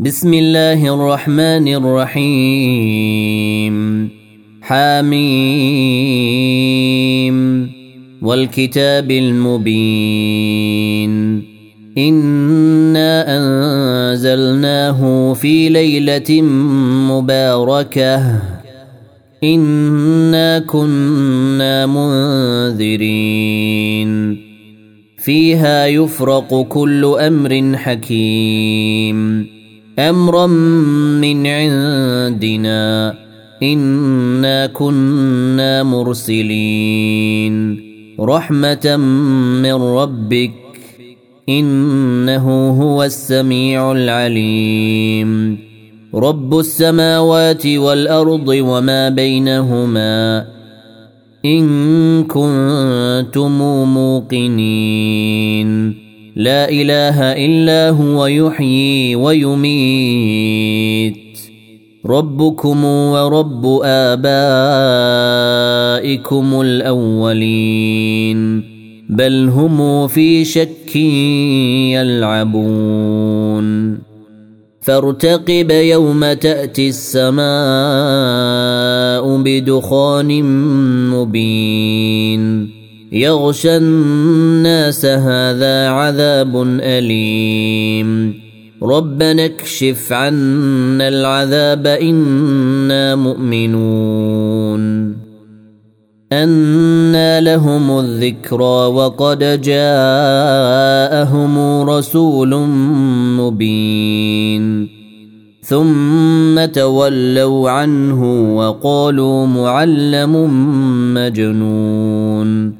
بسم الله الرحمن الرحيم حاميم والكتاب المبين انا انزلناه في ليله مباركه انا كنا منذرين فيها يفرق كل أمر حكيم أمرا من عندنا إنا كنا مرسلين. رحمة من ربك إنه هو السميع العليم. رب السماوات والأرض وما بينهما إن كنتم موقنين. لا إله إلا هو يحيي ويميت. ربكم ورب آبائكم الأولين. بل هم في شك يلعبون. فارتقب يوم تأتي السماء بدخان مبين. يغشى الناس هذا عذاب أليم. ربنا اكشف عنا العذاب إنا مؤمنون. أنى لهم الذكرى وقد جاءهم رسول مبين. ثم تولوا عنه وقالوا معلم مجنون.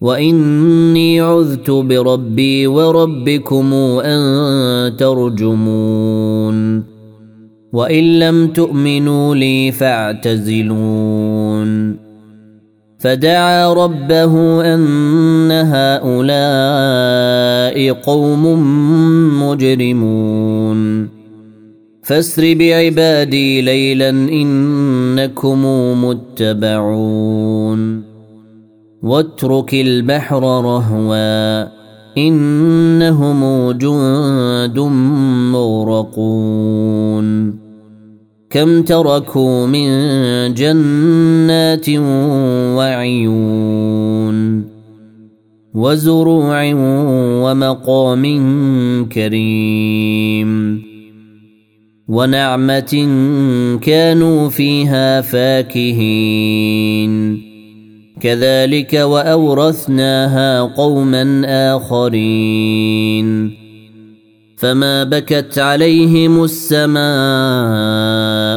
واني عذت بربي وربكم ان ترجمون وان لم تؤمنوا لي فاعتزلون فدعا ربه ان هؤلاء قوم مجرمون فاسر بعبادي ليلا انكم متبعون واترك البحر رهوا إنهم جند مغرقون. كم تركوا من جنات وعيون وزروع ومقام كريم. ونعمة كانوا فيها فاكهين. كذلك وأورثناها قوما آخرين. فما بكت عليهم السماء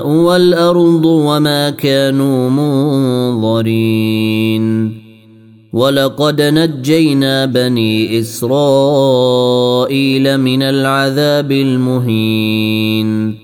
والأرض وما كانوا منظرين. ولقد نجينا بني إسرائيل من العذاب المهين.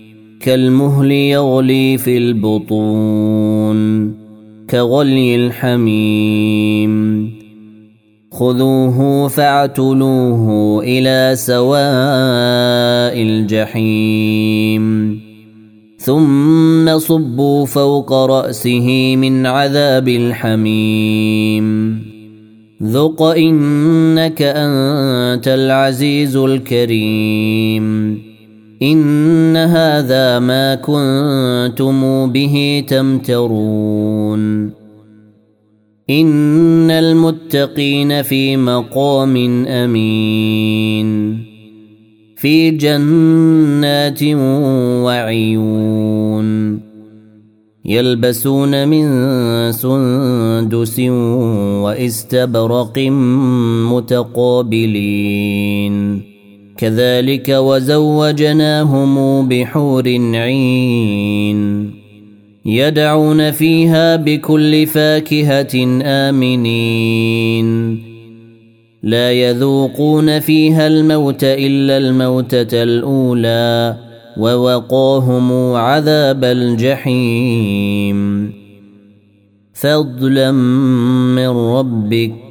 كالمهل يغلي في البطون كغلي الحميم. خذوه فاعتلوه إلى سواء الجحيم. ثم صبوا فوق رأسه من عذاب الحميم. ذق انك انت العزيز الكريم. إن هذا ما كنتم به تمترون. إن المتقين في مقام أمين. في جنات وعيون. يلبسون من سندس وإستبرق متقابلين. كذلك وزوجناهم بحور عين يدعون فيها بكل فاكهة آمنين. لا يذوقون فيها الموت إلا الموتة الأولى ووقاهم عذاب الجحيم. فضلا من ربك.